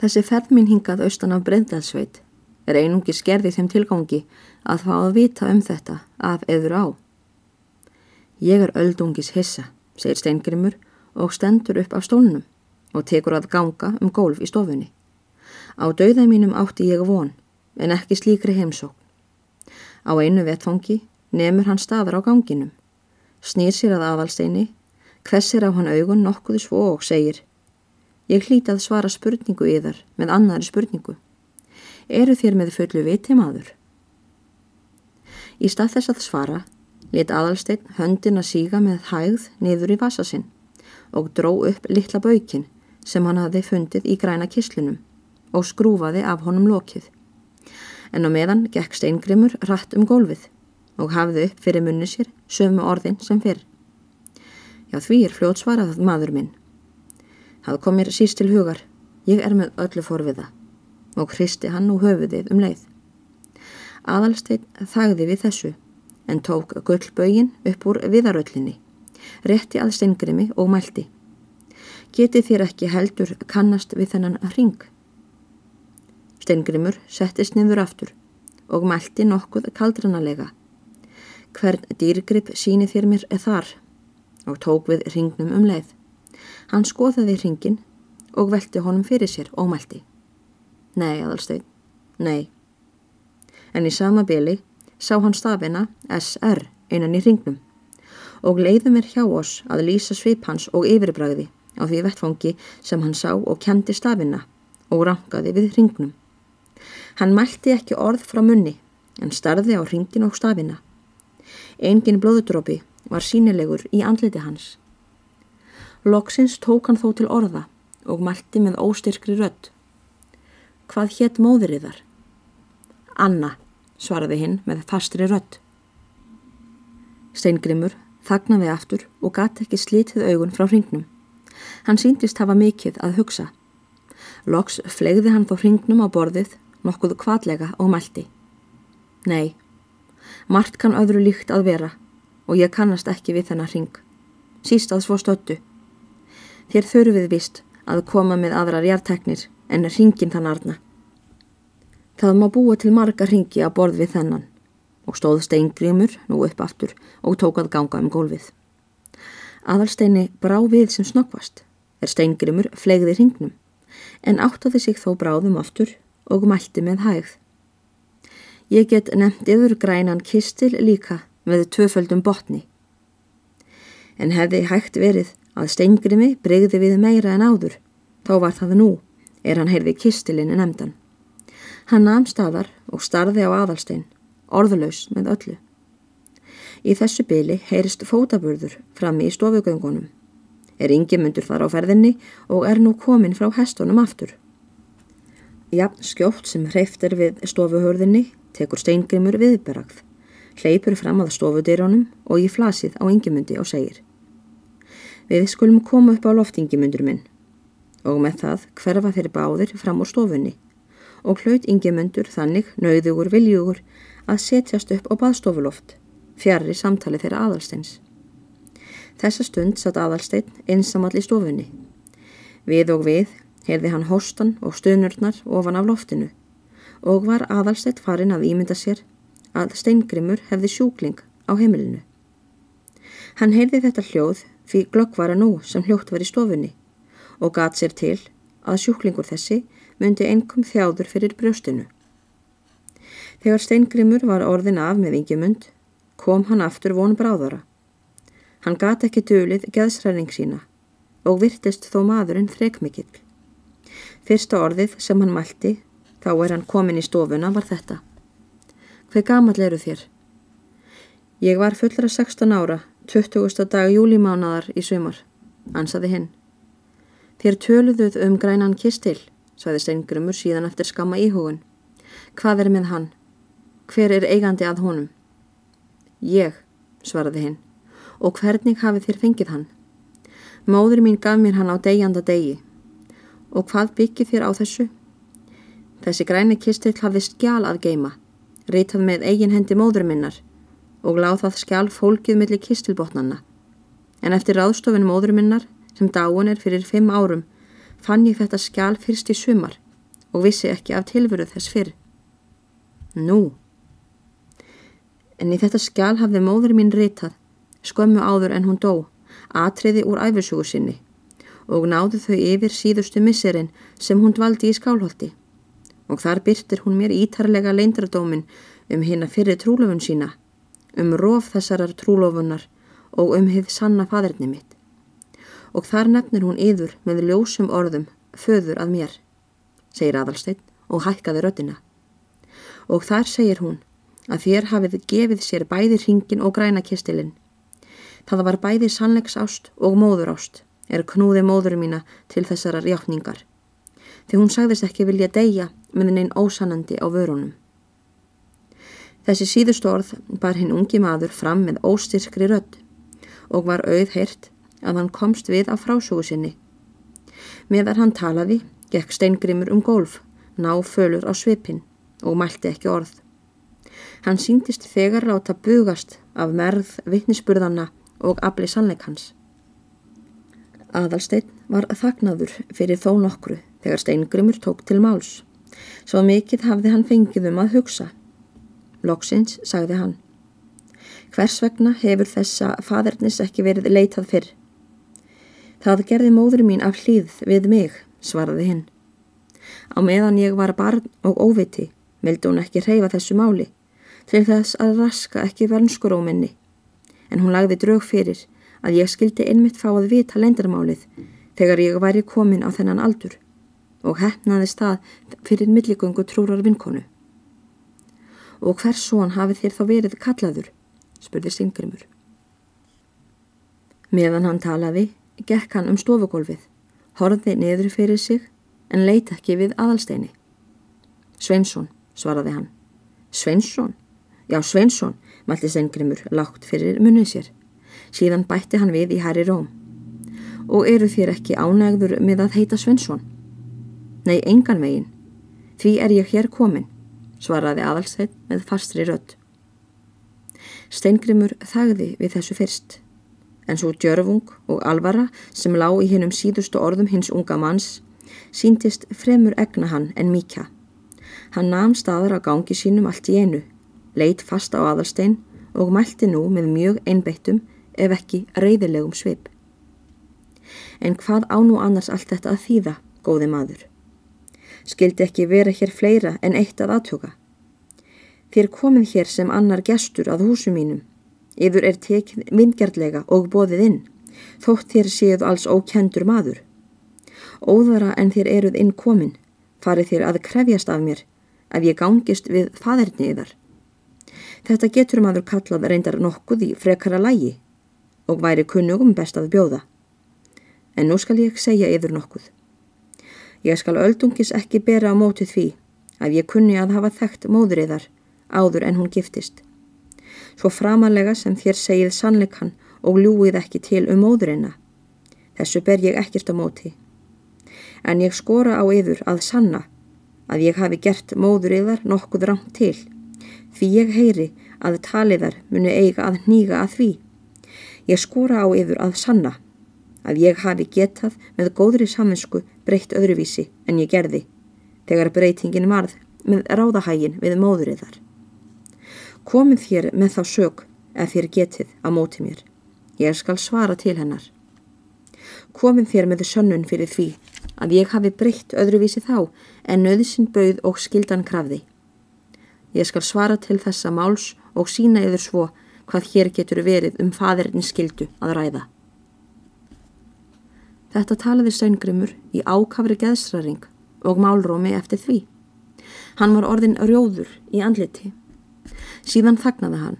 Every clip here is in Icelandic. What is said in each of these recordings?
Þessi ferð mín hingað austan af Breiðdalsveit er einungi skerði þeim tilgangi að fá að vita um þetta af eður á. Ég er öldungis hissa, segir Steingrimur og stendur upp af stólnum og tekur að ganga um gólf í stofunni. Á dauða mínum átti ég von, en ekki slíkri heimsókn. Á einu vettfangi nefnur hann staðar á ganginum, snýr sér að aðalsteini, hvessir á hann augun nokkuðu svo og segir Ég hlíti að svara spurningu yðar með annari spurningu. Eru þér með fullu viti maður? Í stað þess að svara let aðalsteinn höndin að síga með hægð niður í vasa sinn og dró upp litla baukin sem hann hafði fundið í græna kislunum og skrúfaði af honum lokið. En á meðan gekk steingrimur rætt um gólfið og hafði upp fyrir munni sér sömu orðin sem fyrr. Já því er fljótsvarað maður minn Það kom mér síst til hugar. Ég er með öllu forviða og hristi hann úr höfuðið um leið. Aðalstein þagði við þessu en tók gullbögin upp úr viðaröllinni, rétti að steingrimi og mælti. Geti þér ekki heldur kannast við þennan ring? Steingrimur settist niður aftur og mælti nokkuð kaldranalega. Hvern dýrgrip síni þér mér þar og tók við ringnum um leið. Hann skoðaði hringin og velti honum fyrir sér og mælti. Nei, aðalstein, nei. En í sama byli sá hann stafina SR einan í hringnum og leiði mér hjá oss að lýsa svip hans og yfirbræði á því vettfangi sem hann sá og kendi stafina og rangaði við hringnum. Hann mælti ekki orð frá munni en starði á hringin og stafina. Engin blóðudrópi var sínilegur í andliti hans. Loksins tók hann þó til orða og mælti með óstyrkri rödd. Hvað hétt móðrið þar? Anna, svaraði hinn með fastri rödd. Steingrimur þagnaði aftur og gati ekki slítið augun frá hringnum. Hann síndist hafa mikið að hugsa. Loks flegði hann þó hringnum á borðið nokkuð kvallega og mælti. Nei, margt kann öðru líkt að vera og ég kannast ekki við þennar hring. Síst að svo stöttu. Þér þurfið vist að koma með aðrar jarteknir en ringin þann arna. Það má búa til marga ringi að borð við þennan og stóð steingrimur nú upp aftur og tók að ganga um gólfið. Aðalsteini brá við sem snokkvast er steingrimur flegði ringnum en áttaði sig þó bráðum aftur og mælti með hægð. Ég get nefnt yfir grænan kistil líka með tvöföldum botni. En hefði hægt verið að steingrimi breyði við meira en áður. Þá var það nú, er hann heyrði kistilinni nefndan. Hann namn staðar og starði á aðalstein, orðuleus með öllu. Í þessu byli heyrist fótaburður frammi í stofugöngunum. Er yngi myndur þar á ferðinni og er nú komin frá hestunum aftur. Jafn skjótt sem hreiftir við stofuhörðinni tekur steingrimur viðberagð, hleypur fram að stofudýrónum og í flasið á yngimundi og segir Við skulum koma upp á loftingimundur minn og með það hverfa þeir báðir fram úr stofunni og hlaut ingimundur þannig nauðugur viljugur að setjast upp á baðstofuloft fjari samtali þeirra aðalsteins. Þessa stund satt aðalstein einsamall í stofunni. Við og við heyrði hann hóstan og stunurnar ofan af loftinu og var aðalstein farin að ímynda sér að steingrimur hefði sjúkling á heimilinu. Hann heyrði þetta hljóð því glögg var að nú sem hljótt var í stofunni og gat sér til að sjúklingur þessi myndi einkum þjáður fyrir brjóstinu. Þegar steingrimur var orðin af með vingjumund kom hann aftur von bráðara. Hann gat ekki dölið geðsræning sína og virtist þó maðurinn þrekmikill. Fyrsta orðið sem hann mælti þá er hann komin í stofuna var þetta. Hver gamal eru þér? Ég var fullra 16 ára 20. dag júlimánaðar í sumar, ansaði hinn. Þér töluðuð um grænan kistil, svæði Steingrumur síðan eftir skamma íhugun. Hvað er með hann? Hver er eigandi að honum? Ég, svaraði hinn. Og hvernig hafið þér fengið hann? Móður mín gaf mér hann á degjanda degi. Og hvað byggið þér á þessu? Þessi græni kistil hafði skjál að geima, reytað með eigin hendi móður minnar og láð það skjál fólkið millir kistilbotnanna. En eftir ráðstofinu móður minnar, sem dáin er fyrir fimm árum, fann ég þetta skjál fyrst í sumar og vissi ekki af tilveru þess fyrr. Nú. En í þetta skjál hafði móður mín ritað, skömmu áður en hún dó, atriði úr æfisugu sinni og náðu þau yfir síðustu misserinn sem hún dvaldi í skálholti. Og þar byrtir hún mér ítarlega leindradómin um hérna fyrir trúlofun sína, um rof þessarar trúlofunar og um hið sanna faderni mitt. Og þar nefnir hún yður með ljósum orðum, föður að mér, segir aðalsteinn og hækkaði röttina. Og þar segir hún að þér hafið gefið sér bæði ringin og græna kistilinn. Það var bæði sannleiks ást og móður ást er knúði móður mína til þessarar hjáttningar því hún sagðist ekki vilja deyja með neinn ósannandi á vörunum. Þessi síðustu orð bar hinn ungi maður fram með óstyrskri rödd og var auð heyrt að hann komst við á frásógu sinni. Meðar hann talaði, gekk steingrimur um golf, ná fölur á svipin og mælti ekki orð. Hann síndist þegar láta bugast af merð vittnisspurðana og afli sannleikans. Aðalsteinn var þagnaður fyrir þó nokkru þegar steingrimur tók til máls. Svo mikið hafði hann fengið um að hugsa. Loksins sagði hann. Hvers vegna hefur þessa fadernis ekki verið leitað fyrr? Það gerði móður mín af hlýð við mig, svaraði hinn. Á meðan ég var barn og óviti, vildi hún ekki reyfa þessu máli, til þess að raska ekki vernskuróminni. En hún lagði draug fyrir að ég skildi einmitt fá að vita lendarmálið þegar ég væri komin á þennan aldur og hefnaði stað fyrir milligöngu trúrar vinkonu. Og hvers són hafið þér þá verið kallaður? spurði Singrimur. Meðan hann talaði, gekk hann um stofugólfið, horfði niður fyrir sig en leita ekki við aðalsteini. Sveinsson, svaraði hann. Sveinsson? Já, Sveinsson, mælti Singrimur lágt fyrir munnið sér. Síðan bætti hann við í Hæri Róm. Og eru þér ekki ánægður með að heita Svensson? Nei, engan veginn. Því er ég hér komin, svaraði aðalsveit með fastri rödd. Steingrimur þagði við þessu fyrst, en svo djörfung og alvara sem lá í hinnum síðustu orðum hins unga manns síntist fremur egna hann en mýkja. Hann namn staðar á gangi sínum allt í einu, leitt fast á aðalstein og mælti nú með mjög einbeittum ef ekki reyðilegum svip. En hvað á nú annars allt þetta að þýða, góði maður? Skildi ekki vera hér fleira en eitt að aðtjóka. Þér komið hér sem annar gestur að húsum mínum. Yfir er tekið vingjartlega og bóðið inn, þótt þér séu alls ókendur maður. Óðara en þér eruð inn komin, farið þér að krefjast af mér ef ég gangist við faderni yðar. Þetta getur maður kallað reyndar nokkuð í frekara lægi og væri kunnugum best að bjóða. En nú skal ég segja yfir nokkuð. Ég skal öldungis ekki bera á mótið því að ég kunni að hafa þekkt móðuriðar áður en hún giftist. Svo framalega sem þér segið sannleikann og ljúið ekki til um móðurina. Þessu ber ég ekkert á móti. En ég skora á yfir að sanna að ég hafi gert móðuriðar nokkuð rámt til því ég heyri að taliðar muni eiga að nýga að því. Ég skora á yfir að sanna að ég hafi getað með góðri saminsku breytt öðruvísi en ég gerði þegar breytingin varð með ráðahægin við móðuriðar. Komið þér með þá sög ef þér getið á móti mér. Ég skal svara til hennar. Komið þér með sönnun fyrir því að ég hafi breytt öðruvísi þá en nöðsinn bauð og skildan krafði. Ég skal svara til þessa máls og sína yfir svo hvað hér getur verið um faðirinn skildu að ræða. Þetta talaði Steingrimur í ákafri geðsræring og málrómi eftir því. Hann var orðin rjóður í andliti. Síðan þagnaði hann,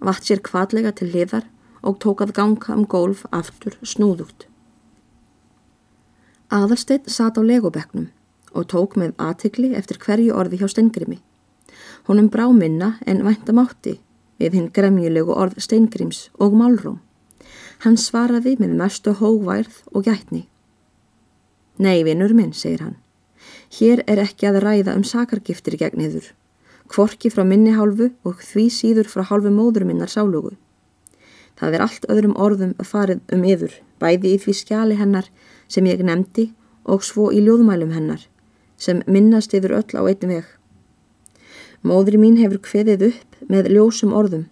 vatt sér kvallega til liðar og tók að ganga um gólf aftur snúðugt. Aðalsteinn sat á legobeknum og tók með aðtikli eftir hverju orði hjá Steingrimi. Honum brá minna en væntamátti við hinn gremjulegu orð steingrims og málróm. Hann svaraði með mestu hóværð og gætni. Nei, vinnur minn, segir hann. Hér er ekki að ræða um sakargiftir gegn yður. Kvorki frá minni hálfu og því síður frá hálfu móður minnar sálugu. Það er allt öðrum orðum að farið um yður, bæði í því skjali hennar sem ég nefndi og svo í ljóðmælum hennar, sem minnast yfir öll á einn veg. Móðri mín hefur kveðið upp með ljósum orðum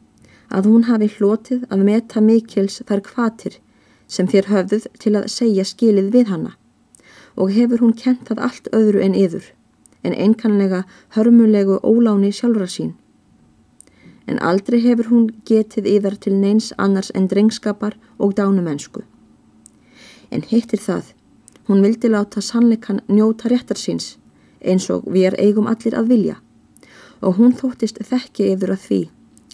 að hún hafi hlotið að meta mikils þar kvatir sem þér höfðuð til að segja skilið við hanna og hefur hún kent það allt öðru en yður en einkannlega hörmulegu óláni sjálfra sín. En aldrei hefur hún getið yðar til neins annars en drengskapar og dánumensku. En hittir það, hún vildi láta sannleikan njóta réttar síns eins og við er eigum allir að vilja og hún þóttist þekki yfir að því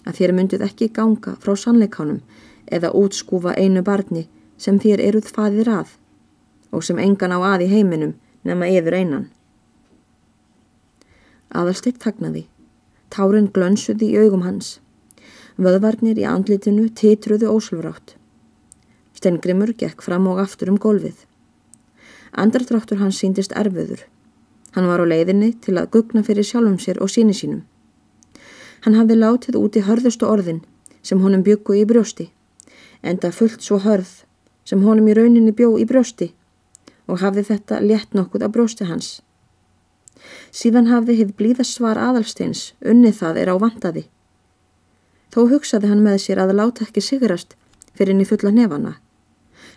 að þér mynduð ekki ganga frá sannleikanum eða útskúfa einu barni sem þér eruð faðir að og sem engan á að í heiminum nema yfir einan. Aðalsteitt þagnaði, tárin glönsuði í augum hans, vöðvarnir í andlitinu titruðu óslúrátt. Stengrimur gekk fram og aftur um golfið. Andardráttur hans síndist erfiður. Hann var á leiðinni til að gugna fyrir sjálfum sér og síni sínum. Hann hafði látið úti hörðustu orðin sem honum byggu í brjósti, enda fullt svo hörð sem honum í rauninni bjó í brjósti og hafði þetta létt nokkuð á brjósti hans. Síðan hafði hitt blíðasvar aðalsteins, unnið það er á vandaði. Þó hugsaði hann með sér að láta ekki sigrast fyrir í fulla nefana.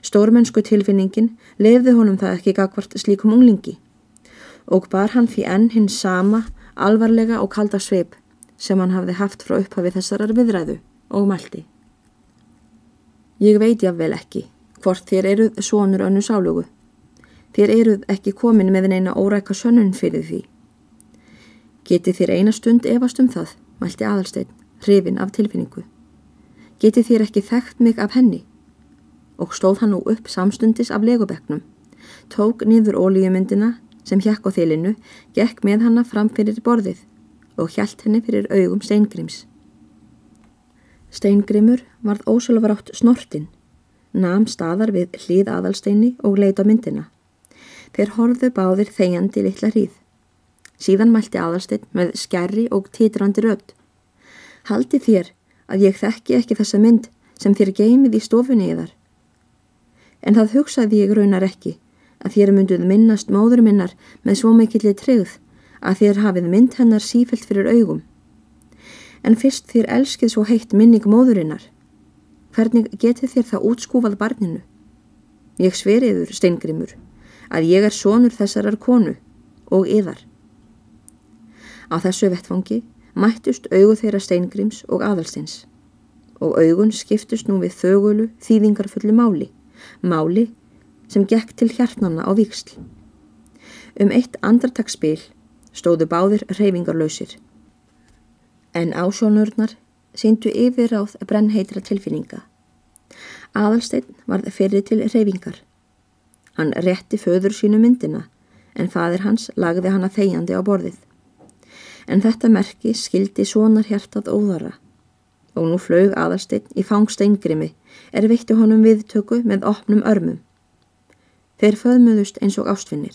Stórmennsku tilfinningin lefði honum það ekki gagvart slíkum unglingi og bar hann því enn hins sama, alvarlega og kalda sveip sem hann hafði haft frá upphafi þessarar viðræðu og mælti. Ég veit jáfnvel ekki hvort þér eruð svonur önnu sálugu. Þér eruð ekki komin með neina órækka sönnun fyrir því. Geti þér eina stund efast um það, mælti aðalstein, hrifin af tilfinningu. Geti þér ekki þekkt mig af henni? Og stóð hann nú upp samstundis af legubeknum, tók niður ólíumyndina sem hjekk á þilinu, gekk með hanna fram fyrir borðið og hjælt henni fyrir augum steingrims. Steingrimur varð ósölvarátt snortin, nam staðar við hlýð aðalsteini og leita myndina. Þeir horfðu báðir þegjandi litla hríð. Síðan mælti aðalstein með skærri og titrandi rödd. Haldi þér að ég þekki ekki þessa mynd sem þér geymið í stofunni í þar. En það hugsaði ég raunar ekki að þér mynduð minnast móður minnar með svo mikillir tryggð að þér hafið mynd hennar sífelt fyrir augum. En fyrst þér elskið svo heitt minning móðurinnar, hvernig getið þér það útskúfað barninu? Ég sveriður, steingrimur, að ég er sonur þessarar konu og yðar. Á þessu vettfangi mættust augu þeirra steingrims og aðalsteins og augun skiptust nú við þögulu þýðingarfullu máli, máli sem gekk til hjarnanna á viksl. Um eitt andartagsspil stóðu báðir reyfingarlausir. En ásjónurnar síndu yfirráð brennheitra tilfinninga. Aðalsteinn varð fyrir til reyfingar. Hann rétti föður sínu myndina en fadir hans lagði hann að þegjandi á borðið. En þetta merki skildi sonar hjartað óðara og nú flög aðalsteinn í fangsteingrimi er veitti honum viðtöku með opnum örmum. Þeir föðmuðust eins og ástfinnir.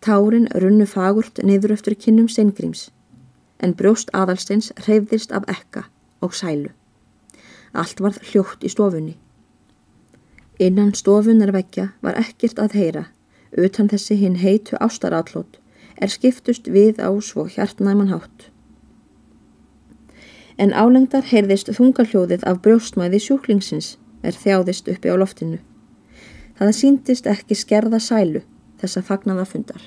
Tárin runnu fagurt niður eftir kinnum steingríms en brjóst aðalsteins hreyfðist af ekka og sælu. Allt varð hljótt í stofunni. Innan stofunar vekja var ekkert að heyra utan þessi hinn heitu ástarállót er skiptust við á svo hjartnæman hátt. En álengdar heyrðist þungarhljóðið af brjóstmæði sjúklingsins er þjáðist uppi á loftinu. Það síndist ekki skerða sælu þessa fagnaða fundar.